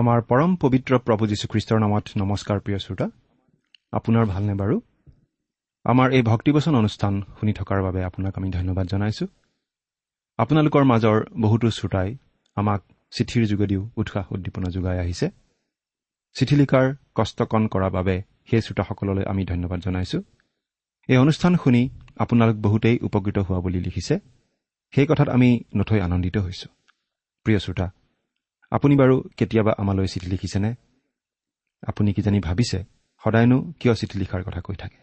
আমাৰ পৰম পবিত্ৰ প্ৰভু যীশুখ্ৰীষ্টৰ নামত নমস্কাৰ প্ৰিয় শ্ৰোতা। আপোনাৰ ভালনে বাৰু? আমাৰ এই ভক্তিবচন অনুষ্ঠান শুনি থকাৰ বাবে আপোনাক আমি ধন্যবাদ জনাইছো। আপোনালোকৰ মাজৰ বহুতো শ্ৰোতাই আমাক চিঠিৰ যোগেদিও উৎসাহ উদ্দীপনা যোগাই আহিছে। চিঠি লিখাৰ কষ্টকণ কৰাৰ বাবে সেই শ্ৰোতাসকললৈ আমি ধন্যবাদ জনাইছো। এই অনুষ্ঠান শুনি আপোনালোক বহুতেই উপকৃত হোৱা বুলি লিখিছে। সেই কথাত আমি নথৈ আনন্দিত হৈছো। প্ৰিয় শ্ৰোতা আপুনি বাৰু কেতিয়াবা আমালৈ চিঠি লিখিছেনে? আপুনি কিজানি ভাবিছে সদায়নো কিয় চিঠি লিখাৰ কথা কৈ থাকে?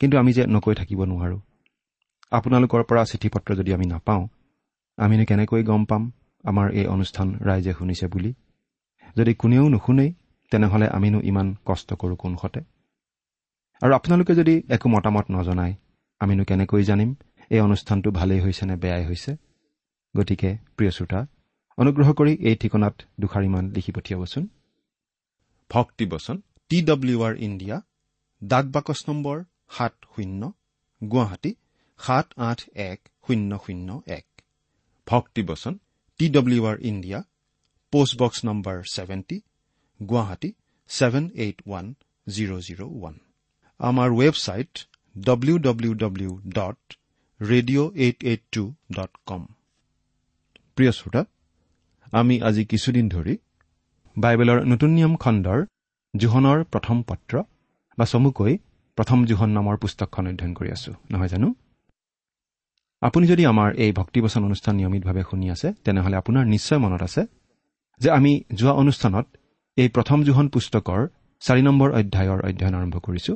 কিন্তু আমি যে নকৈ থাকিব নোৱাৰোঁ। আপোনালোকৰ পৰা চিঠি পত্ৰ যদি আমি নাপাওঁ আমিনো কেনেকৈ গম পাম আমাৰ এই অনুষ্ঠান ৰাইজে শুনিছে বুলি? যদি কোনেও নুশুনেই তেনেহ'লে আমিনো ইমান কষ্ট কৰোঁ কোনসতে আৰু আপোনালোকে যদি একো মতামত নজনায় আমিনো কেনেকৈ জানিম এই অনুষ্ঠানটো ভালেই হৈছে নে বেয়াই হৈছে? গতিকে প্ৰিয় শ্ৰোতা অনুগ্ৰহ কৰি এই ঠিকনাত দুষাৰিমান লিখি পঠিয়াবচোন। ভক্তিবচন টি ডব্লিউ আৰ ইণ্ডিয়া ডাক বাকচ নম্বৰ সাত শূন্য গুৱাহাটী সাত আঠ এক শূন্য শূন্য এক। ভক্তিবচন T W R India post box number seventy Guwahati seven eight one zero' zero' one. আমাৰ website W W W dot radio' eight eight two dot com. প্ৰিয় শ্ৰোতা আমি আজি কিছুদিন ধৰি বাইবেলৰ নতুন নিয়ম খণ্ডৰ জোহনৰ প্ৰথম পত্ৰ বা চমুকৈ প্ৰথম জোহন নামৰ পুস্তকখন অধ্যয়ন কৰি আছো নহয় জানো? আপুনি যদি আমাৰ এই ভক্তিবচন অনুষ্ঠান নিয়মিতভাৱে শুনি আছে তেনেহ'লে আপোনাৰ নিশ্চয় মনত আছে যে আমি যোৱা অনুষ্ঠানত এই প্ৰথম জোহন পুস্তকৰ চাৰি নম্বৰ অধ্যায়ৰ অধ্যয়ন আৰম্ভ কৰিছো।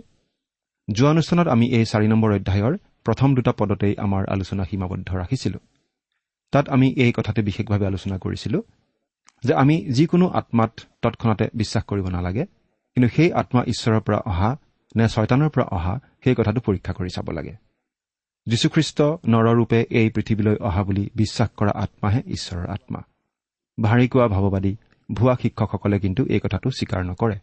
যোৱা অনুষ্ঠানত আমি এই চাৰি নম্বৰ অধ্যায়ৰ প্ৰথম দুটা পদতেই আমাৰ আলোচনা সীমাবদ্ধ ৰাখিছিলো। তাত আমি এই কথাটো বিশেষভাৱে আলোচনা কৰিছিলো যে আমি যিকোনো আত্মাত তৎক্ষণাতে বিশ্বাস কৰিব নালাগে কিন্তু সেই আত্মা ঈশ্বৰৰ পৰা অহা নে ছয়তানৰ পৰা অহা সেই কথাটো পৰীক্ষা কৰি চাব লাগে। যীশুখ্ৰীষ্ট নৰৰূপে এই পৃথিৱীলৈ অহা বুলি বিশ্বাস কৰা আত্মাহে ঈশ্বৰৰ আত্মা। ভাৰী কোৱা ভাৱবাদী ভুৱা শিক্ষকসকলে কিন্তু এই কথাটো স্বীকাৰ নকৰে।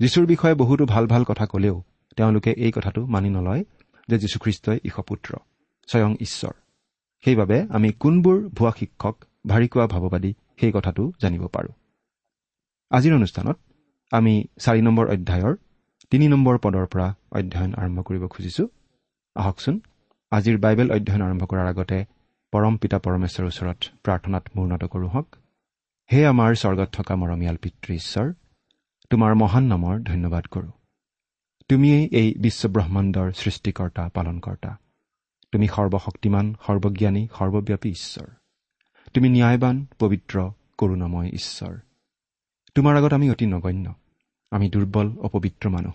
যীশুৰ বিষয়ে বহুতো ভাল ভাল কথা ক'লেও তেওঁলোকে এই কথাটো মানি নলয় যে যীশুখ্ৰীষ্টই ঈশপুত্ৰ স্বয়ং ঈশ্বৰ। সেইবাবে আমি কোনবোৰ ভুৱা শিক্ষক ভাৰী কোৱা ভাৱবাদী সেই কথাটো জানিব পাৰোঁ। আজিৰ অনুষ্ঠানত আমি চাৰি নম্বৰ অধ্যায়ৰ তিনি নম্বৰ পদৰ পৰা অধ্যয়ন আৰম্ভ কৰিব খুজিছো। আহকচোন আজিৰ বাইবেল অধ্যয়ন আৰম্ভ কৰাৰ আগতে পৰম পিতা পৰমেশ্বৰৰ ওচৰত প্ৰাৰ্থনাত মূৰ্ণত কৰোঁ হওক। হে আমাৰ স্বৰ্গত থকা মৰমীয়াল পিতৃ ঈশ্বৰ তোমাৰ মহান নামৰ ধন্যবাদ কৰোঁ। তুমিয়েই এই বিশ্বব্ৰহ্মাণ্ডৰ সৃষ্টিকৰ্তা পালনকৰ্তা। তুমি সৰ্বশক্তিমান সৰ্বজ্ঞানী সৰ্বব্যাপী ঈশ্বৰ। তুমি ন্যায়বান পবিত্ৰ কৰুণাময় ঈশ্বৰ। তোমাৰ আগত আমি অতি নগণ্য। আমি দুৰ্বল অপবিত্ৰ মানুহ।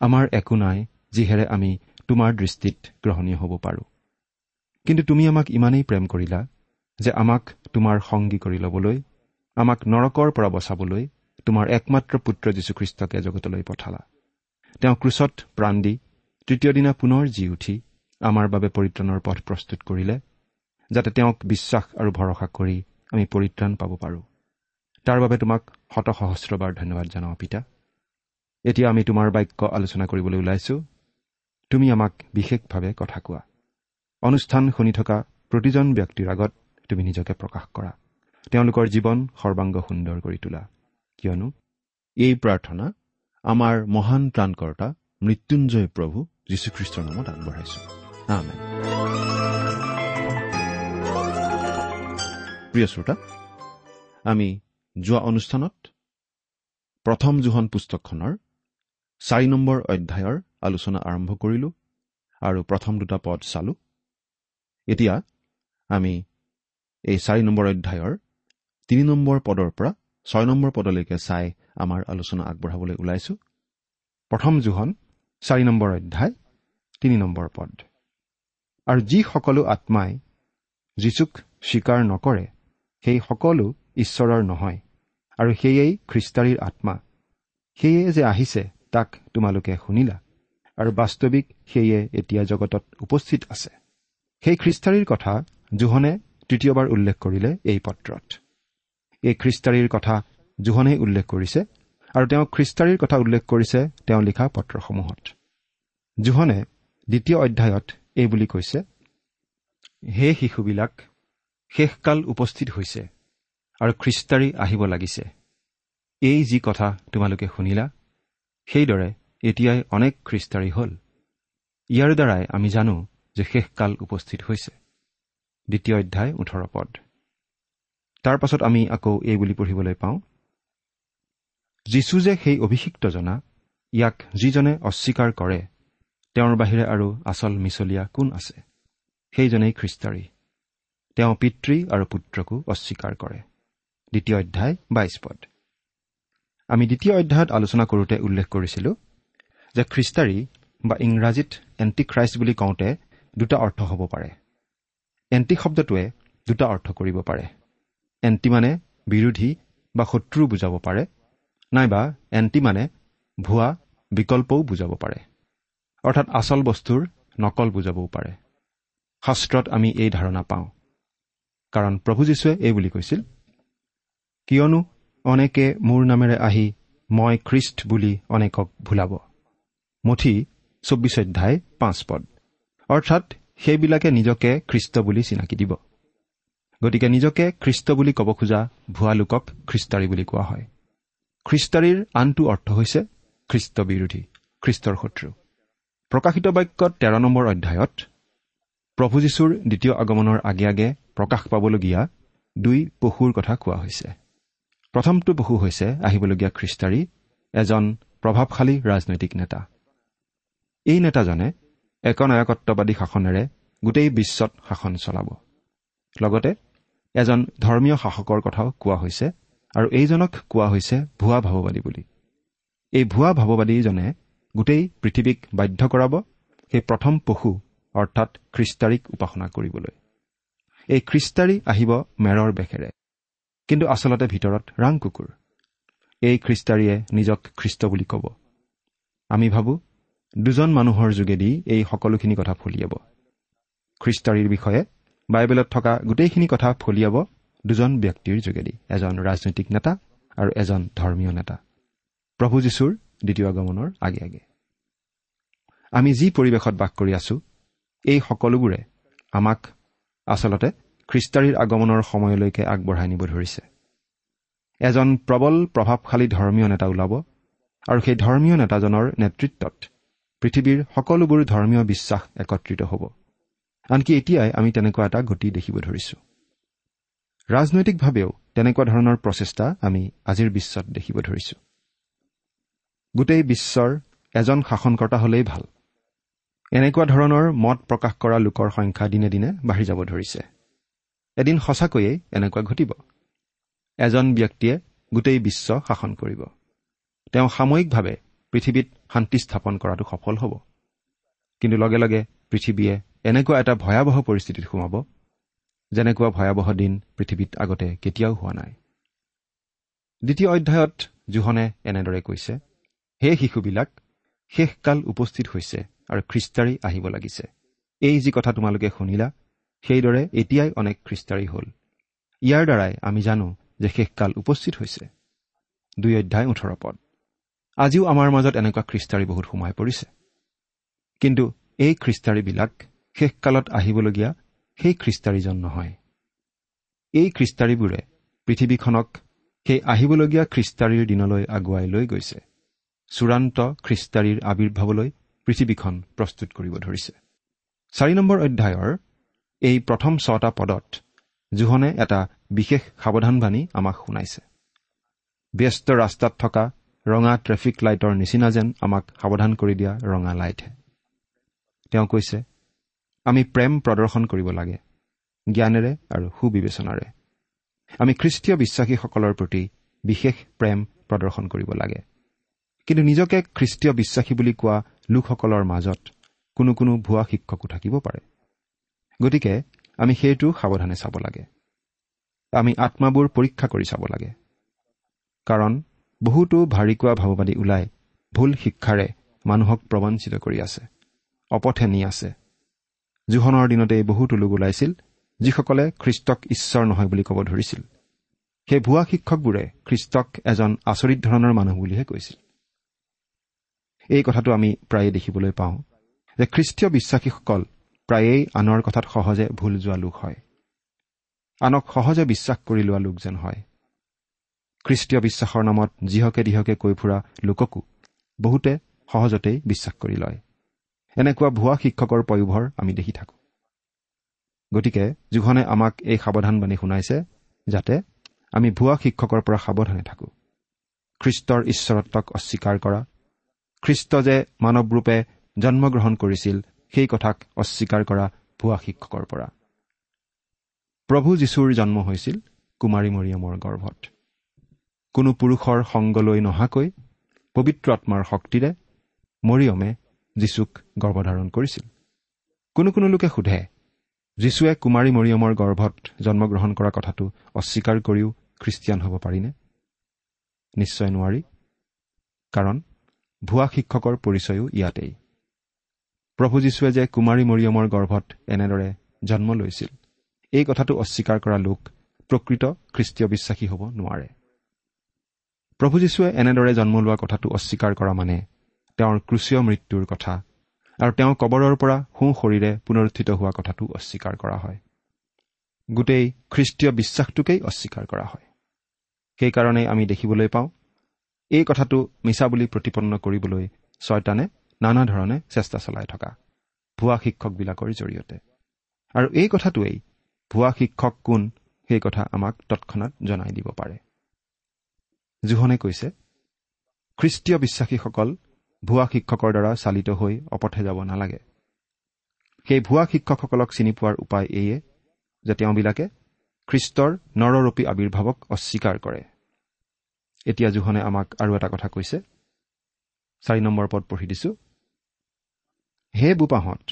আমাৰ একো নাই যিহেৰে আমি তোমাৰ দৃষ্টিত গ্ৰহণীয় হ'ব পাৰোঁ। কিন্তু তুমি আমাক ইমানেই প্ৰেম কৰিলা যে আমাক তোমাৰ সংগী কৰি ল'বলৈ আমাক নৰকৰ পৰা বচাবলৈ তোমাৰ একমাত্ৰ পুত্ৰ যীশুখ্ৰীষ্টকে জগতলৈ পঠালা। তেওঁ ক্ৰুচত প্ৰাণ দি তৃতীয় দিনা পুনৰ জি উঠি আমাৰ বাবে পৰিত্ৰাণৰ পথ প্ৰস্তুত কৰিলে যাতে তেওঁক বিশ্বাস আৰু ভৰসা কৰি আমি পৰিত্ৰাণ পাব পাৰোঁ। তাৰ বাবে তোমাক শত সহস্ৰবাৰ ধন্যবাদ জনাওঁ পিতা। এতিয়া আমি তোমাৰ বাক্য আলোচনা কৰিবলৈ ওলাইছো। তুমি আমাক বিশেষভাৱে কথা কোৱা। অনুষ্ঠান শুনি থকা প্ৰতিজন ব্যক্তিৰ আগত তুমি নিজকে প্ৰকাশ কৰা। তেওঁলোকৰ জীৱন সৰ্বাংগ সুন্দৰ কৰি তোলা। কিয়নো এই প্ৰাৰ্থনা আমাৰ মহান ত্ৰাণকৰ্তা মৃত্যুঞ্জয় প্ৰভু যীশুখ্ৰীষ্টৰ নামত আগবঢ়াইছো। আমেন প্ৰিয় শ্ৰোতা আমি যোৱা অনুষ্ঠানত প্ৰথম জোহন পুস্তকখনৰ চাৰি নম্বৰ অধ্যায়ৰ আলোচনা আৰম্ভ কৰিলো আৰু প্ৰথম দুটা পদ চালো। এতিয়া আমি এই চাৰি নম্বৰ অধ্যায়ৰ তিনি নম্বৰ পদৰ পৰা ছয় নম্বৰ পদলৈকে চাই আমাৰ আলোচনা আগবঢ়াবলৈ ওলাইছো। প্ৰথম জোহন চাৰি নম্বৰ অধ্যায় তিনি নম্বৰ পদ। আৰু যি সকলো আত্মাই যীচুক স্বীকাৰ নকৰে সেই সকলো ঈশ্বৰৰ নহয় আৰু সেয়েই খ্ৰীষ্টাৰীৰ আত্মা। সেয়ে যে আহিছে তাক তোমালোকে শুনিলা আৰু বাস্তৱিক সেয়ে এতিয়া জগতত উপস্থিত আছে। সেই খ্ৰীষ্টাৰীৰ কথা জোহনে তৃতীয়বাৰ উল্লেখ কৰিলে এই পত্ৰত। এই খ্ৰীষ্টাৰীৰ কথা জোহনেই উল্লেখ কৰিছে আৰু তেওঁ খ্ৰীষ্টাৰীৰ কথা উল্লেখ কৰিছে তেওঁ লিখা পত্ৰসমূহত। জোহনে দ্বিতীয় অধ্যায়ত এই বুলি কৈছে হে শিশুবিলাক শেষকাল উপস্থিত হৈছে আৰু খ্ৰীষ্টাৰী আহিব লাগিছে। এই যি কথা তোমালোকে শুনিলা সেইদৰে এতিয়াই অনেক খ্ৰীষ্টাৰী হ'ল। ইয়াৰ দ্বাৰাই আমি জানো যে শেষকাল উপস্থিত হৈছে। দ্বিতীয় অধ্যায় ওঠৰ পদ। তাৰ পাছত আমি আকৌ এই বুলি পঢ়িবলৈ পাওঁ যীশু যে সেই অভিষিক্ত জনা ইয়াক যিজনে অস্বীকাৰ কৰে তেওঁৰ বাহিৰে আৰু আচল মিছলীয়া কোন আছে? সেইজনেই খ্ৰীষ্টাৰী। তেওঁ পিতৃ আৰু পুত্ৰকো অস্বীকাৰ কৰে। দ্বিতীয় অধ্যায় বাইছ পদ। আমি দ্বিতীয় অধ্যায়ত আলোচনা কৰোঁতে উল্লেখ কৰিছিলো যে খ্ৰীষ্টাৰী বা ইংৰাজীত এণ্টি খ্ৰাইষ্ট বুলি কওঁতে দুটা অৰ্থ হ'ব পাৰে। এণ্টি শব্দটোৱে দুটা অৰ্থ কৰিব পাৰে। এণ্টি মানে বিৰোধী বা শত্ৰু বুজাব পাৰে নাইবা এণ্টি মানে ভুৱা বিকল্পও বুজাব পাৰে। অৰ্থাৎ আচল বস্তুৰ নকল বুজাবও পাৰে। শাস্ত্ৰত আমি এই ধাৰণা পাওঁ। কাৰণ প্ৰভু যীশুৱে এই বুলি কৈছিল কিয়নো অনেকে মোৰ নামেৰে আহি মই খ্ৰীষ্ট বুলি অনেকক ভুলাব। মুঠি চৌব্বিছ অধ্যায় পাঁচ পদ। অৰ্থাৎ সেইবিলাকে নিজকে খ্ৰীষ্ট বুলি চিনাকি দিব। গতিকে নিজকে খ্ৰীষ্ট বুলি ক'ব খোজা ভুৱা লোকক খ্ৰীষ্টাৰী বুলি কোৱা হয়। খ্ৰীষ্টাৰীৰ আনটো অৰ্থ হৈছে খ্ৰীষ্ট বিৰোধী খ্ৰীষ্টৰ শত্ৰু। প্ৰকাশিত বাক্যত তেৰ নম্বৰ অধ্যায়ত প্ৰভু যীশুৰ দ্বিতীয় আগমনৰ আগে আগে প্ৰকাশ পাবলগীয়া দুই পশুৰ কথা কোৱা হৈছে। প্ৰথমটো পশু হৈছে আহিবলগীয়া খ্ৰীষ্টাৰী এজন প্ৰভাৱশালী ৰাজনৈতিক নেতা। এই নেতাজনে একনায়কত্ববাদী শাসনেৰে গোটেই বিশ্বত শাসন চলাব। লগতে এজন ধৰ্মীয় শাসকৰ কথাও কোৱা হৈছে আৰু এইজনক কোৱা হৈছে ভুৱা ভাৱবাদী বুলি। এই ভুৱা ভাৱবাদীজনে গোটেই পৃথিৱীক বাধ্য কৰাব সেই প্ৰথম পশু অৰ্থাৎ খ্ৰীষ্টাৰীক উপাসনা কৰিবলৈ। এই খ্ৰীষ্টাৰী আহিব মেৰৰ বেশেৰে কিন্তু আচলতে ভিতৰত ৰাং কুকুৰ। এই খ্ৰীষ্টাৰীয়ে নিজক খ্ৰীষ্ট বুলি ক'ব। আমি ভাবোঁ দুজন মানুহৰ যোগেদি এই সকলোখিনি কথা ফলিয়াব। খ্ৰীষ্টাৰীৰ বিষয়ে বাইবেলত থকা গোটেইখিনি কথা ফলিয়াব দুজন ব্যক্তিৰ যোগেদি এজন ৰাজনৈতিক নেতা আৰু এজন ধৰ্মীয় নেতা। প্ৰভু যীশুৰ দ্বিতীয় আগমনৰ আগে আগে। আমি যি পৰিৱেশত বাস কৰি আছো এই সকলোবোৰে আমাক আচলতে খ্ৰীষ্টাৰীৰ আগমনৰ সময়লৈকে আগবঢ়াই নিব ধৰিছে। এজন প্ৰবল প্ৰভাৱশালী ধৰ্মীয় নেতা ওলাব আৰু সেই ধৰ্মীয় নেতাজনৰ নেতৃত্বত পৃথিৱীৰ সকলোবোৰ ধৰ্মীয় বিশ্বাস একত্ৰিত হ'ব। আনকি এতিয়াই আমি তেনেকুৱা এটা গতি দেখিব ধৰিছো। ৰাজনৈতিকভাৱেও তেনেকুৱা ধৰণৰ প্ৰচেষ্টা আমি আজিৰ বিশ্বত দেখিব ধৰিছো। গোটেই বিশ্বৰ এজন শাসনকৰ্তা হলেই ভাল। এনেকুৱা ধৰণৰ মত প্ৰকাশ কৰা লোকৰ সংখ্যা দিনে দিনে বাঢ়ি যাব ধৰিছে। এদিন সঁচাকৈয়ে এনেকুৱা ঘটিব। এজন ব্যক্তিয়ে গোটেই বিশ্ব শাসন কৰিব। তেওঁ সাময়িকভাৱে পৃথিৱীত শান্তি স্থাপন কৰাটো সফল হ'ব। কিন্তু লগে লগে পৃথিৱীয়ে এনেকুৱা এটা ভয়াৱহ পৰিস্থিতিত সোমাব যেনেকুৱা ভয়াৱহ দিন পৃথিৱীত আগতে কেতিয়াও হোৱা নাই। দ্বিতীয় অধ্যায়ত জোহনে এনেদৰে কৈছে সেই শিশুবিলাক শেষকাল উপস্থিত হৈছে আৰু খ্ৰীষ্টাৰী আহিব লাগিছে। এই যি কথা তোমালোকে শুনিলা সেইদৰে এতিয়াই অনেক খ্ৰীষ্টাৰী হ'ল। ইয়াৰ দ্বাৰাই আমি জানো যে শেষকাল উপস্থিত হৈছে। দুই অধ্যায় ওঠৰ পদ। আজিও আমাৰ মাজত এনেকুৱা খ্ৰীষ্টাৰী বহুত সোমাই পৰিছে। কিন্তু এই খ্ৰীষ্টাৰীবিলাক শেষকালত আহিবলগীয়া সেই খ্ৰীষ্টাৰীজন নহয়। এই খ্ৰীষ্টাৰীবোৰে পৃথিৱীখনক সেই আহিবলগীয়া খ্ৰীষ্টাৰীৰ দিনলৈ আগুৱাই লৈ গৈছে। চূড়ান্ত খ্ৰীষ্টাৰীৰ আৱিৰ্ভাৱলৈ পৃথিৱীখন প্ৰস্তুত কৰিব ধৰিছে। চাৰি নম্বৰ অধ্যায়ৰ এই প্ৰথম ছটা পদত জোহনে এটা বিশেষ সাৱধানবাণী আমাক শুনাইছে। ব্যস্ত ৰাস্তাত থকা ৰঙা ট্ৰেফিক লাইটৰ নিচিনা যেন আমাক সাৱধান কৰি দিয়া ৰঙা লাইটহে। তেওঁ কৈছে আমি প্ৰেম প্ৰদৰ্শন কৰিব লাগে জ্ঞানেৰে আৰু সুবিবেচনাৰে। আমি খ্ৰীষ্টীয় বিশ্বাসীসকলৰ প্ৰতি বিশেষ প্ৰেম প্ৰদৰ্শন কৰিব লাগে। কিন্তু নিজকে খ্ৰীষ্টীয় বিশ্বাসী বুলি কোৱা লোকসকলৰ মাজত কোনো কোনো ভুৱা শিক্ষকো থাকিব পাৰে। গতিকে আমি সেইটো সাৱধানে চাব লাগে। আমি আত্মাবোৰ পৰীক্ষা কৰি চাব লাগে। কাৰণ বহুতো ভাৰিকোৱা ভাৱবাদী ওলাই ভুল শিক্ষাৰে মানুহক প্ৰবঞ্চিত কৰি আছে অপথে নি আছে। জোহনৰ দিনতেই বহুতো লোক ওলাইছিল যিসকলে খ্ৰীষ্টক ঈশ্বৰ নহয় বুলি ক'ব ধৰিছিল। সেই ভুৱা শিক্ষকবোৰে খ্ৰীষ্টক এজন আচৰিত ধৰণৰ মানুহ বুলিহে কৈছিল। এই কথাটো আমি প্ৰায়ে দেখিবলৈ পাওঁ যে খ্ৰীষ্টীয় বিশ্বাসীসকল প্ৰায়েই আনৰ কথাত সহজে ভুল যোৱা লোক হয়। আনক সহজে বিশ্বাস কৰি লোৱা লোক যেন হয়। খ্ৰীষ্টীয় বিশ্বাসৰ নামত যিহকে দিহকে কৈ ফুৰা লোককো বহুতে সহজতেই বিশ্বাস কৰি লয়। এনেকুৱা ভুৱা শিক্ষকৰ পয়োভৰ আমি দেখি থাকোঁ। গতিকে জোখনে আমাক এই সাৱধানবাণী শুনাইছে যাতে আমি ভুৱা শিক্ষকৰ পৰা সাৱধানে থাকোঁ। খ্ৰীষ্টৰ ঈশ্বৰত্বক অস্বীকাৰ কৰা খ্ৰীষ্ট যে মানৱৰূপে জন্মগ্ৰহণ কৰিছিল সেই কথাক অস্বীকাৰ কৰা ভুৱা শিক্ষকৰ পৰা। প্ৰভু যীশুৰ জন্ম হৈছিল কুমাৰী মৰিয়মৰ গৰ্ভত। কোনো পুৰুষৰ সংগলৈ নহাকৈ পবিত্ৰ আত্মাৰ শক্তিৰে মৰিয়মে যীশুক গৰ্ভধাৰণ কৰিছিল। কোনো কোনো লোকে সোধে যীশুৱে কুমাৰী মৰিয়মৰ গৰ্ভত জন্মগ্ৰহণ কৰা কথাটো অস্বীকাৰ কৰিও খ্ৰীষ্টিয়ান হ'ব পাৰিনে? নিশ্চয় নোৱাৰি কাৰণ ভুৱা শিক্ষকৰ পৰিচয়ো ইয়াতেই। প্ৰভু যীশুৱে যে কুমাৰী মৰিয়মৰ গৰ্ভত এনেদৰে জন্ম লৈছিল এই কথাটো অস্বীকাৰ কৰা লোক প্ৰকৃত খ্ৰীষ্টীয় বিশ্বাসী হ'ব নোৱাৰে। প্ৰভু যীশুৱে এনেদৰে জন্ম লোৱা কথাটো অস্বীকাৰ কৰা মানে তেওঁৰ ক্ৰুচীয় মৃত্যুৰ কথা আৰু তেওঁ কবৰৰ পৰা সোঁ শৰীৰে পুনৰুত্থিত হোৱা কথাটো অস্বীকাৰ কৰা হয়। গোটেই খ্ৰীষ্টীয় বিশ্বাসটোকেই অস্বীকাৰ কৰা হয়। সেইকাৰণেই আমি দেখিবলৈ পাওঁ এই কথাটো মিছা বুলি প্ৰতিপন্ন কৰিবলৈ ছয়তানে নানা ধৰণে চেষ্টা চলাই থকা ভুৱা শিক্ষকবিলাকৰ জৰিয়তে। আৰু এই কথাটোৱেই ভুৱা শিক্ষক কোন সেই কথা আমাক তৎক্ষণাত জনাই দিব পাৰে। জোহনে কৈছে খ্ৰীষ্টীয় বিশ্বাসীসকল ভুৱা শিক্ষকৰ দ্বাৰা চালিত হৈ অপথে যাব নালাগে। সেই ভুৱা শিক্ষকসকলক চিনি পোৱাৰ উপায় এইয়ে যে তেওঁবিলাকে খ্ৰীষ্টৰ নৰৰূপী আৱিৰ্ভাৱক অস্বীকাৰ কৰে। এতিয়া জোহনে আমাক আৰু এটা কথা কৈছে। চাৰি নম্বৰ পদ পঢ়ি দিছো। হে বোপাহঁত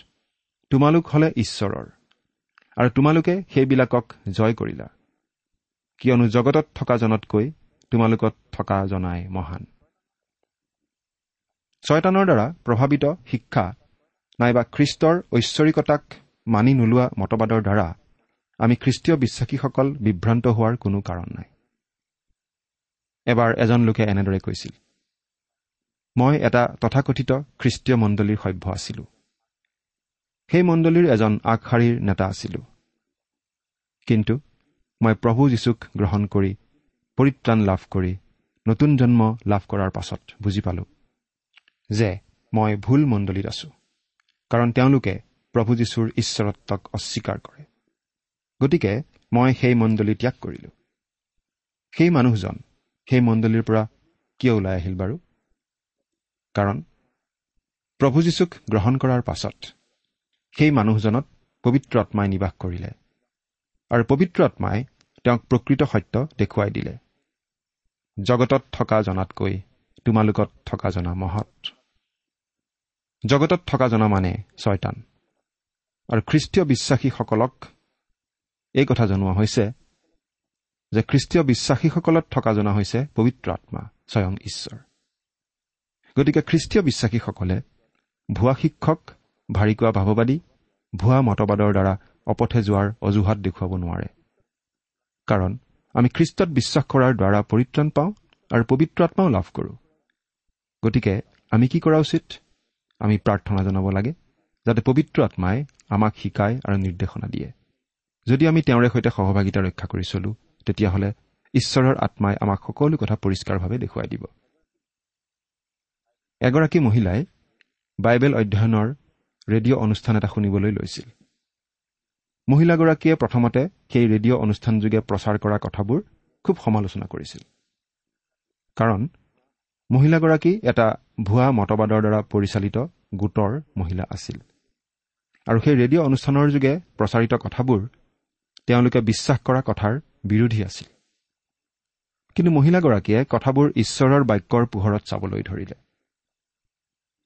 তোমালোক হলে ঈশ্বৰৰ আৰু তোমালোকে সেইবিলাকক জয় কৰিলা। কিয়নো জগতত থকা জনতকৈ তোমালোকত থকা জনাই মহান। ছয়তানৰ দ্বাৰা প্ৰভাৱিত শিক্ষা নাইবা খ্ৰীষ্টৰ ঐশ্বৰিকতাক মানি নোলোৱা মতবাদৰ দ্বাৰা আমি খ্ৰীষ্টীয় বিশ্বাসীসকল বিভ্ৰান্ত হোৱাৰ কোনো কাৰণ নাই। এবাৰ এজন লোকে এনেদৰে কৈছিল মই এটা তথাকথিত খ্ৰীষ্টীয় মণ্ডলীৰ সভ্য আছিলো। সেই মণ্ডলীৰ এজন আগশাৰীৰ নেতা আছিলো। কিন্তু মই প্ৰভু যীশুক গ্ৰহণ কৰি পৰিত্ৰাণ লাভ কৰি নতুন জন্ম লাভ কৰাৰ পাছত বুজি পালো যে মই ভুল মণ্ডলীত আছো কাৰণ তেওঁলোকে প্ৰভু যীশুৰ ঈশ্বৰত্বক অস্বীকাৰ কৰে। গতিকে মই সেই মণ্ডলী ত্যাগ কৰিলো। সেই মানুহজন সেই মণ্ডলীৰ পৰা কিয় ওলাই আহিল বাৰু? কাৰণ প্ৰভু যীশুক গ্ৰহণ কৰাৰ পাছত সেই মানুহজনত পবিত্ৰ আত্মাই নিবাস কৰিলে আৰু পবিত্ৰ আত্মাই তেওঁক প্ৰকৃত সত্য দেখুৱাই দিলে। জগতত থকা জনাতকৈ তোমালোকত থকা জনা মহৎ। জগতত থকা জনা মানে ছয়তান। আৰু খ্ৰীষ্টীয় বিশ্বাসীসকলক এই কথা জনোৱা হৈছে যে খ্ৰীষ্টীয় বিশ্বাসীসকলত থকা জনা হৈছে পবিত্ৰ আত্মা স্বয়ং ঈশ্বৰ। গতিকে খ্ৰীষ্টীয় বিশ্বাসীসকলে ভুৱা শিক্ষক ভাৰী কোৱা ভাৱবাদী ভুৱা মতবাদৰ দ্বাৰা অপথে যোৱাৰ অজুহাত দেখুৱাব নোৱাৰে। কাৰণ আমি খ্ৰীষ্টত বিশ্বাস কৰাৰ দ্বাৰা পৰিত্ৰাণ পাওঁ আৰু পবিত্ৰ আত্মাও লাভ কৰোঁ। গতিকে আমি কি কৰা উচিত? আমি প্ৰাৰ্থনা জনাব লাগে যাতে পবিত্ৰ আত্মাই আমাক শিকায় আৰু নিৰ্দেশনা দিয়ে। যদি আমি তেওঁৰে সৈতে সহভাগিতা ৰক্ষা কৰি চলো তেতিয়াহ'লে ঈশ্বৰৰ আত্মাই আমাক সকলো কথা পৰিষ্কাৰভাৱে দেখুৱাই দিব। এগৰাকী মহিলাই বাইবেল অধ্যয়নৰ ৰেডিঅ' অনুষ্ঠান এটা শুনিবলৈ লৈছিল। মহিলাগৰাকীয়ে প্ৰথমতে সেই ৰেডিঅ' অনুষ্ঠানযোগে প্ৰচাৰ কৰা কথাবোৰ খুব সমালোচনা কৰিছিল। কাৰণ মহিলাগৰাকী এটা ভুৱা মতবাদৰ দ্বাৰা পৰিচালিত গোটৰ মহিলা আছিল। আৰু সেই ৰেডিঅ' অনুষ্ঠানৰ যোগে প্ৰচাৰিত কথাবোৰ তেওঁলোকে বিশ্বাস কৰা কথাৰ বিৰোধী আছিল। কিন্তু মহিলাগৰাকীয়ে কথাবোৰ ঈশ্বৰৰ বাক্যৰ পোহৰত চাবলৈ ধৰিলে।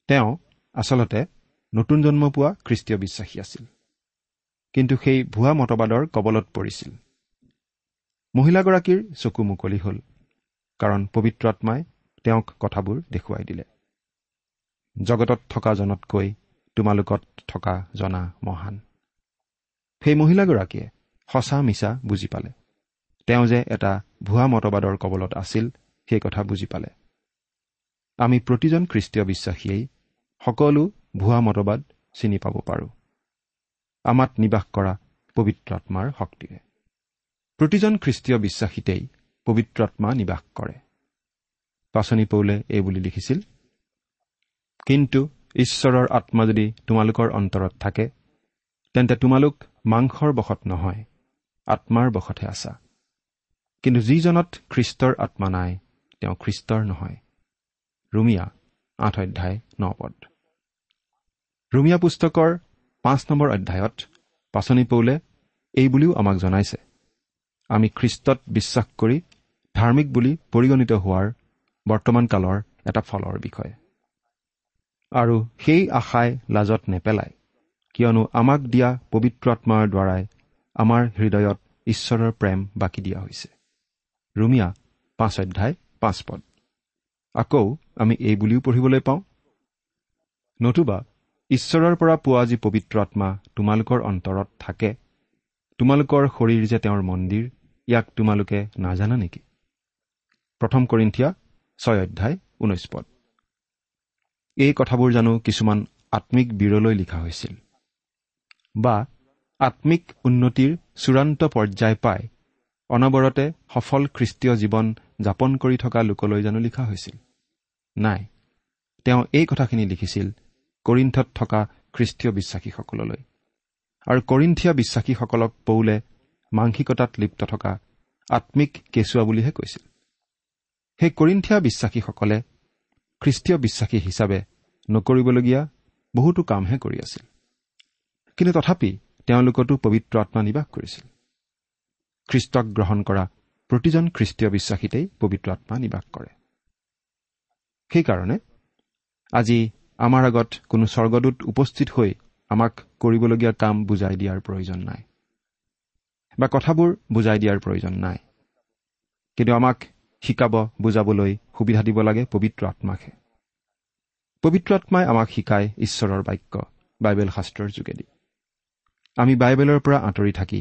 তেওঁ আচলতে নতুন জন্ম পোৱা খ্ৰীষ্টীয় বিশ্বাসী আছিল। কিন্তু সেই ভুৱা মতবাদৰ কবলত পৰিছিল। মহিলাগৰাকীৰ চকু মুকলি হ'ল কাৰণ পবিত্ৰ আত্মাই তেওঁক কথাবোৰ দেখুৱাই দিলে। জগতত থকা জনতকৈ তোমালোকত থকা জনা মহান। সেই মহিলাগৰাকীয়ে সঁচা মিছা বুজি পালে। তেওঁ যে এটা ভুৱা মতবাদৰ কবলত আছিল সেই কথা বুজি পালে। আমি প্ৰতিজন খ্ৰীষ্টীয় বিশ্বাসীয়েই সকলো ভুৱা মতবাদ চিনি পাব পাৰোঁ। আমাত নিবাস কৰা পবিত্ৰ আত্মাৰ শক্তিৰে প্ৰতিজন খ্ৰীষ্টীয় বিশ্বাসীতেই পবিত্ৰ আত্মা নিবাস কৰে। পাচনি পৌলে এই বুলি লিখিছিল কিন্তু ঈশ্বৰৰ আত্মা যদি তোমালোকৰ অন্তৰত থাকে তেন্তে তোমালোক মাংসৰ বশত নহয় আত্মাৰ বশতহে আছা। কিন্তু যিজনত খ্ৰীষ্টৰ আত্মা নাই তেওঁ খ্ৰীষ্টৰ নহয়। ৰুমিয়া আঠ অধ্যায় ন পদ। ৰুমিয়া পুস্তকৰ পাঁচ নম্বৰ অধ্যায়ত পাচনি পৌলে এই বুলিও আমাক জনাইছে আমি খ্ৰীষ্টত বিশ্বাস কৰি ধাৰ্মিক বুলি পৰিগণিত হোৱাৰ বৰ্তমান কালৰ এটা ফলৰ বিষয়ে। আৰু সেই আশাই লাজত নেপেলায় কিয়নো আমাক দিয়া পবিত্ৰ আত্মাৰ দ্বাৰাই আমাৰ হৃদয়ত ঈশ্বৰৰ প্ৰেম বাকি দিয়া হৈছে। ৰুমিয়া পাঁচ অধ্যায় পাঁচ পদ। আকৌ আমি এই বুলিও পঢ়িবলৈ পাওঁ। নতুবা ঈশ্বৰৰ পৰা পোৱা যি পবিত্ৰ আত্মা তোমালোকৰ অন্তৰত থাকে তোমালোকৰ শৰীৰ যে তেওঁৰ মন্দিৰ ইয়াক তোমালোকে নাজানা নেকি? প্ৰথম কৰিন্ঠিয়া ছয় অধ্যায় ঊনৈছ পদ। এই কথাবোৰ জানো কিছুমান আত্মিক বীৰলৈ লিখা হৈছিল। বা আত্মিক উন্নতিৰ চূড়ান্ত পৰ্যায় পাই অনবৰতে সফল খ্ৰীষ্টীয় জীৱন যাপন কৰি থকা লোকলৈ জানো লিখা হৈছিল। নাই তেওঁ এই কথাখিনি লিখিছিল কৰিণ্ঠত থকা খ্ৰীষ্টীয় বিশ্বাসীসকললৈ। আৰু কৰিন্থিয়া বিশ্বাসীসকলক পৌলে মাংসিকতাত লিপ্ত থকা আত্মিক কেঁচুৱা বুলিহে কৈছিল। সেই কৰিন্থিয়া বিশ্বাসীসকলে খ্ৰীষ্টীয় বিশ্বাসী হিচাপে নকৰিবলগীয়া বহুতো কামহে কৰি আছিল। কিন্তু তথাপি তেওঁলোকতো পবিত্ৰ আত্মা নিবাস কৰিছিল। খ্ৰীষ্টক গ্ৰহণ কৰা প্ৰতিজন খ্ৰীষ্টীয় বিশ্বাসীতেই পবিত্ৰ আত্মা নিবাস কৰে। সেইকাৰণে আজি আমাৰ আগত কোনো স্বৰ্গদূত উপস্থিত হৈ আমাক কৰিবলগীয়া কাম বুজাই দিয়াৰ প্ৰয়োজন নাই বা কথাবোৰ বুজাই দিয়াৰ প্ৰয়োজন নাই। কিন্তু আমাক শিকাব বুজাবলৈ সুবিধা দিব লাগে পবিত্ৰ আত্মাকহে। পবিত্ৰ আত্মাই আমাক শিকায় ঈশ্বৰৰ বাক্য বাইবেল শাস্ত্ৰৰ যোগেদি। আমি বাইবেলৰ পৰা আঁতৰি থাকি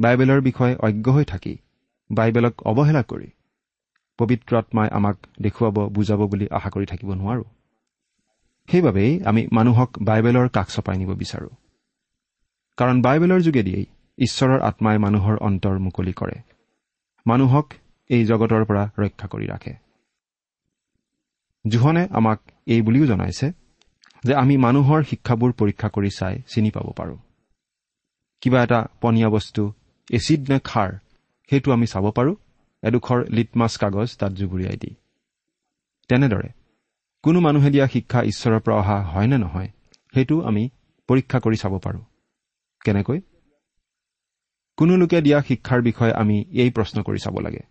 বাইবেলৰ বিষয়ে অজ্ঞ হৈ থাকি বাইবেলক অৱহেলা কৰি পবিত্ৰ আত্মাই আমাক দেখুৱাব বুজাব বুলি আশা কৰি থাকিব নোৱাৰো। সেইবাবেই আমি মানুহক বাইবেলৰ কাষ চপাই নিব বিচাৰো। কাৰণ বাইবেলৰ যোগেদিয়েই ঈশ্বৰৰ আত্মাই মানুহৰ অন্তৰ মুকলি কৰে। মানুহক এই জগতৰ পৰা ৰক্ষা কৰি ৰাখে। জোহনে আমাক এই বুলিও জনাইছে যে আমি মানুহৰ শিক্ষাবোৰ পৰীক্ষা কৰি চাই চিনি পাব পাৰোঁ। কিবা এটা পনীয়া বস্তু এচিড নে খাৰ সেইটো আমি চাব পাৰোঁ। এডোখৰ লিটমাছ কাগজ তাত জুগুৰিয়াই দি। তেনেদৰে কোনো মানুহে দিয়া শিক্ষা ঈশ্বৰৰ পৰা অহা হয় নে নহয় সেইটো আমি পৰীক্ষা কৰি চাব পাৰোঁ। কেনেকৈ? কোনো লোকে দিয়া শিক্ষাৰ বিষয়ে আমি এই প্ৰশ্ন কৰি চাব লাগে।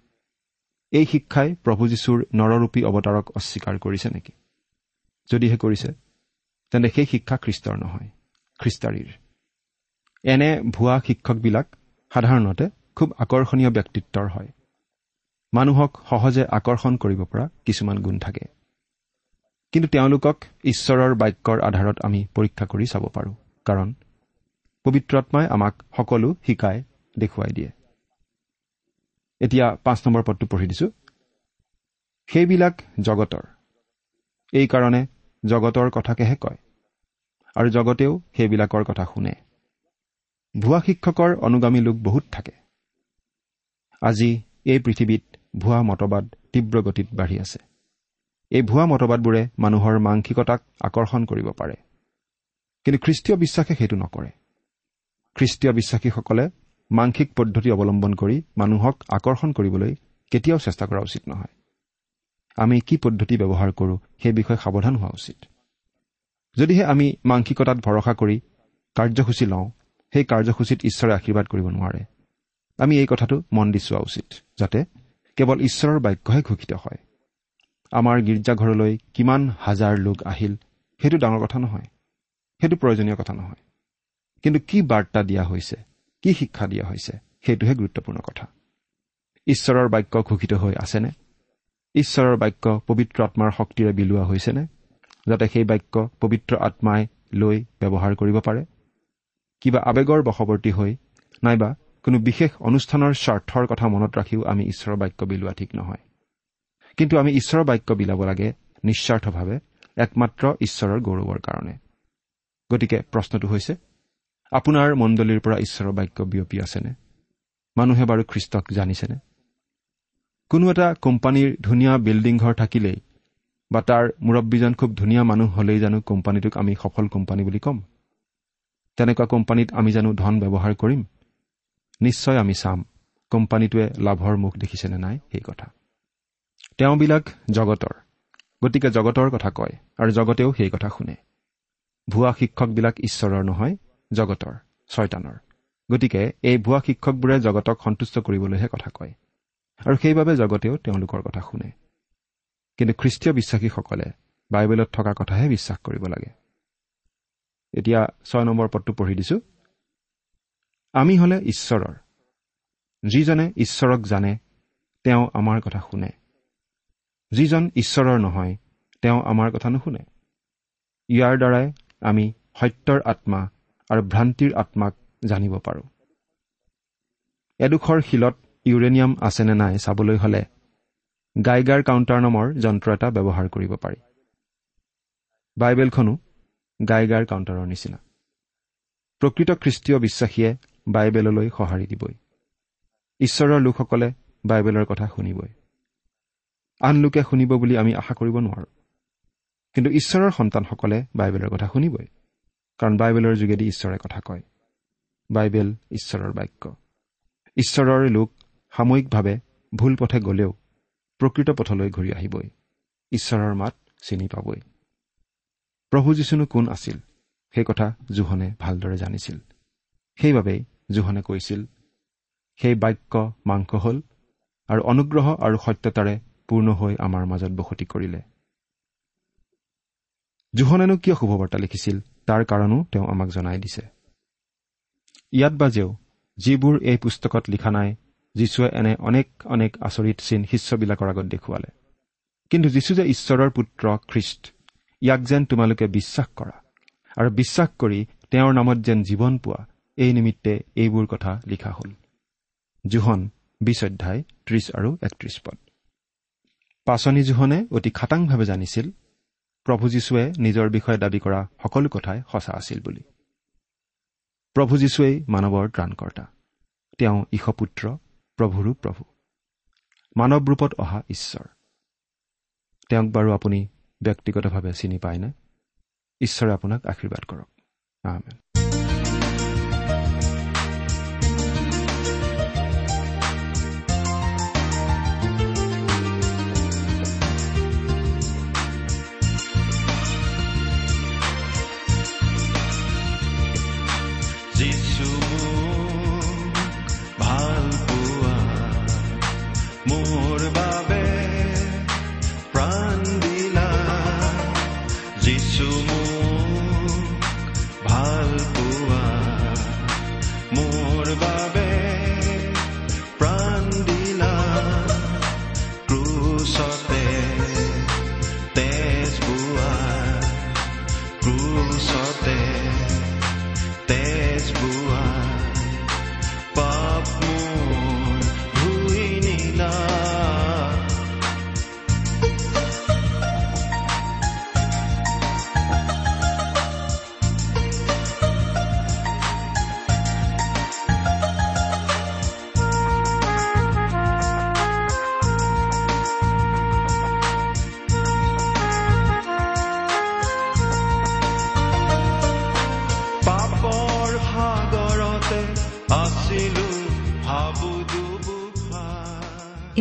এই শিক্ষাই প্ৰভু যীশুৰ নৰৰূপী অৱতাৰক অস্বীকাৰ কৰিছে নেকি? যদিহে কৰিছে তেন্তে সেই শিক্ষা খ্ৰীষ্টৰ নহয় খ্ৰীষ্টাৰীৰ। এনে ভুৱা শিক্ষকবিলাক সাধাৰণতে খুব আকৰ্ষণীয় ব্যক্তিত্বৰ হয়। মানুহক সহজে আকৰ্ষণ কৰিব পৰা কিছুমান গুণ থাকে। কিন্তু তেওঁলোকক ঈশ্বৰৰ বাক্যৰ আধাৰত আমি পৰীক্ষা কৰি চাব পাৰোঁ কাৰণ পবিত্ৰত্মাই আমাক সকলো শিকাই দেখুৱাই দিয়ে। এতিয়া পাঁচ নম্বৰ পদটো পঢ়ি দিছো। সেইবিলাক জগতৰ। এইকাৰণে জগতৰ কথাকেহে কয়। আৰু জগতেও সেইবিলাকৰ কথা শুনে। ভুৱা শিক্ষকৰ অনুগামী লোক বহুত থাকে। আজি এই পৃথিৱীত ভুৱা মতবাদ তীব্ৰ গতিত বাঢ়ি আছে। এই ভুৱা মতবাদবোৰে মানুহৰ মাংসিকতাক আকৰ্ষণ কৰিব পাৰে। কিন্তু খ্ৰীষ্টীয় বিশ্বাসে সেইটো নকৰে। খ্ৰীষ্টীয় বিশ্বাসীসকলে মাংসিক পদ্ধতি অৱলম্বন কৰি মানুহক আকৰ্ষণ কৰিবলৈ কেতিয়াও চেষ্টা কৰা উচিত নহয়। আমি কি পদ্ধতি ব্যৱহাৰ কৰোঁ সেই বিষয়ে সাৱধান হোৱা উচিত। যদিহে আমি মাংসিকতাত ভৰসা কৰি কাৰ্যসূচী লওঁ সেই কাৰ্যসূচীত ঈশ্বৰে আশীৰ্বাদ কৰিব নোৱাৰে। আমি এই কথাটো মন দি চোৱা উচিত যাতে কেৱল ঈশ্বৰৰ বাক্যহে ঘোষিত হয়। আমাৰ গীৰ্জাঘৰলৈ কিমান হাজাৰ লোক আহিল সেইটো ডাঙৰ কথা নহয়। সেইটো প্ৰয়োজনীয় কথা নহয়। কিন্তু কি বাৰ্তা দিয়া হৈছে কি শিক্ষা দিয়া হৈছে সেইটোহে গুৰুত্বপূৰ্ণ কথা। ঈশ্বৰৰ বাক্য ঘোষিত হৈ আছেনে? ঈশ্বৰৰ বাক্য পবিত্ৰ আত্মাৰ শক্তিৰে বিলোৱা হৈছেনে? যাতে সেই বাক্য পবিত্ৰ আত্মাই লৈ ব্যৱহাৰ কৰিব পাৰে? কিবা আৱেগৰ বশৱৰ্তী হৈ নাইবা কোনো বিশেষ অনুষ্ঠানৰ স্বাৰ্থৰ কথা মনত ৰাখিও আমি ঈশ্বৰৰ বাক্য বিলোৱা ঠিক নহয়। কিন্তু আমি ঈশ্বৰৰ বাক্য বিলাব লাগে নিস্বাৰ্থভাৱে একমাত্ৰ ঈশ্বৰৰ গৌৰৱৰ কাৰণে। গতিকে প্ৰশ্নটো হৈছে আপোনাৰ মণ্ডলীৰ পৰা ঈশ্বৰৰ বাক্য বিয়পি আছেনে? মানুহে বাৰু খ্ৰীষ্টক জানিছেনে? কোনো এটা কোম্পানীৰ ধুনীয়া বিল্ডিং ঘৰ থাকিলেই বা তাৰ মুৰব্বীজন খুব ধুনীয়া মানুহ হলেই জানো কোম্পানীটোক আমি সফল কোম্পানী বুলি ক'ম? তেনেকুৱা কোম্পানীত আমি জানো ধন ব্যৱহাৰ কৰিম? নিশ্চয় আমি চাম। কোম্পানীটোৱে লাভৰ মুখ দেখিছেনে নাই সেই কথা। তেওঁবিলাক জগতৰ। গতিকে জগতৰ কথা কয় আৰু জগতেও সেই কথা শুনে। ভুৱা শিক্ষকবিলাক ঈশ্বৰৰ নহয় জগতৰ ছয়তানৰ। গতিকে এই ভুৱা শিক্ষকবোৰে জগতক সন্তুষ্ট কৰিবলৈহে কথা কয়। আৰু সেইবাবে জগতেও তেওঁলোকৰ কথা শুনে। কিন্তু খ্ৰীষ্টীয় বিশ্বাসীসকলে বাইবেলত থকা কথাহে বিশ্বাস কৰিব লাগে। এতিয়া ছয় নম্বৰ পদটো পঢ়ি দিছো। আমি হলে ঈশ্বৰৰ। যিজনে ঈশ্বৰক জানে তেওঁ আমাৰ কথা শুনে। যিজন ঈশ্বৰৰ নহয় তেওঁ আমাৰ কথা নুশুনে। ইয়াৰ দ্বাৰাই আমি সত্যৰ আত্মা আৰু ভ্ৰান্তিৰ আত্মাক জানিব পাৰোঁ। এডোখৰ শিলত ইউৰেনিয়াম আছেনে নাই চাবলৈ হ'লে গাইগাৰ কাউণ্টাৰ নামৰ যন্ত্ৰ এটা ব্যৱহাৰ কৰিব পাৰি। বাইবেলখনো গাইগাৰ কাউণ্টাৰৰ নিচিনা। প্ৰকৃত খ্ৰীষ্টীয় বিশ্বাসীয়ে বাইবেললৈ সঁহাৰি দিবই। ঈশ্বৰৰ লোকসকলে বাইবেলৰ কথা শুনিবই। আন লোকে শুনিব বুলি আমি আশা কৰিব নোৱাৰোঁ। কিন্তু ঈশ্বৰৰ সন্তানসকলে বাইবেলৰ কথা শুনিবই। কাৰণ বাইবেলৰ যোগেদি ঈশ্বৰে কথা কয়। বাইবেল ঈশ্বৰৰ বাক্য। ঈশ্বৰৰ লোক সাময়িকভাৱে ভুল পথে গ'লেও প্ৰকৃত পথলৈ ঘূৰি আহিবই। ঈশ্বৰৰ মাত চিনি পাবই। প্ৰভু যীশুনো কোন আছিল? সেই কথা জোহনে ভালদৰে জানিছিল। সেইবাবেই জোহনে কৈছিল সেই বাক্য মাংস হ'ল আৰু অনুগ্ৰহ আৰু সত্যতাৰে পূৰ্ণ হৈ আমাৰ মাজত বসতি কৰিলে। জোহনেনো কিয় শুভবাৰ্তা লিখিছিল? তাৰ কাৰণো তেওঁ আমাক জনাই দিছে। ইয়াত বাজেও যিবোৰ এই পুস্তকত লিখা নাই যীশুৱে এনে অনেক অনেক আচৰিত চিন শিষ্যবিলাকৰ আগত দেখুৱালে। কিন্তু যীশু যে ঈশ্বৰৰ পুত্ৰ খ্ৰীষ্ট ইয়াক যেন তোমালোকে বিশ্বাস কৰা। আৰু বিশ্বাস কৰি তেওঁৰ নামত যেন জীৱন পোৱা এই নিমিত্তে এইবোৰ কথা লিখা হ'ল। জোহন বিশ অধ্যায় ত্ৰিশ আৰু একত্ৰিশ পদ। পাচনি জোহনে অতি খাটাংভাৱে জানিছিল প্ৰভু যীশুৱে নিজৰ বিষয়ে দাবী কৰা সকলো কথাই সঁচা আছিল বুলি। প্ৰভু যীশুৱেই মানৱৰ ত্ৰাণকৰ্তা। তেওঁ ঈশপুত্ৰ প্ৰভুৰো প্ৰভু। মানৱ ৰূপত অহা ঈশ্বৰ। তেওঁক বাৰু আপুনি ব্যক্তিগতভাৱে চিনি পায়নে ঈশ্বৰে আপোনাক আশীৰ্বাদ কৰক। আমেন।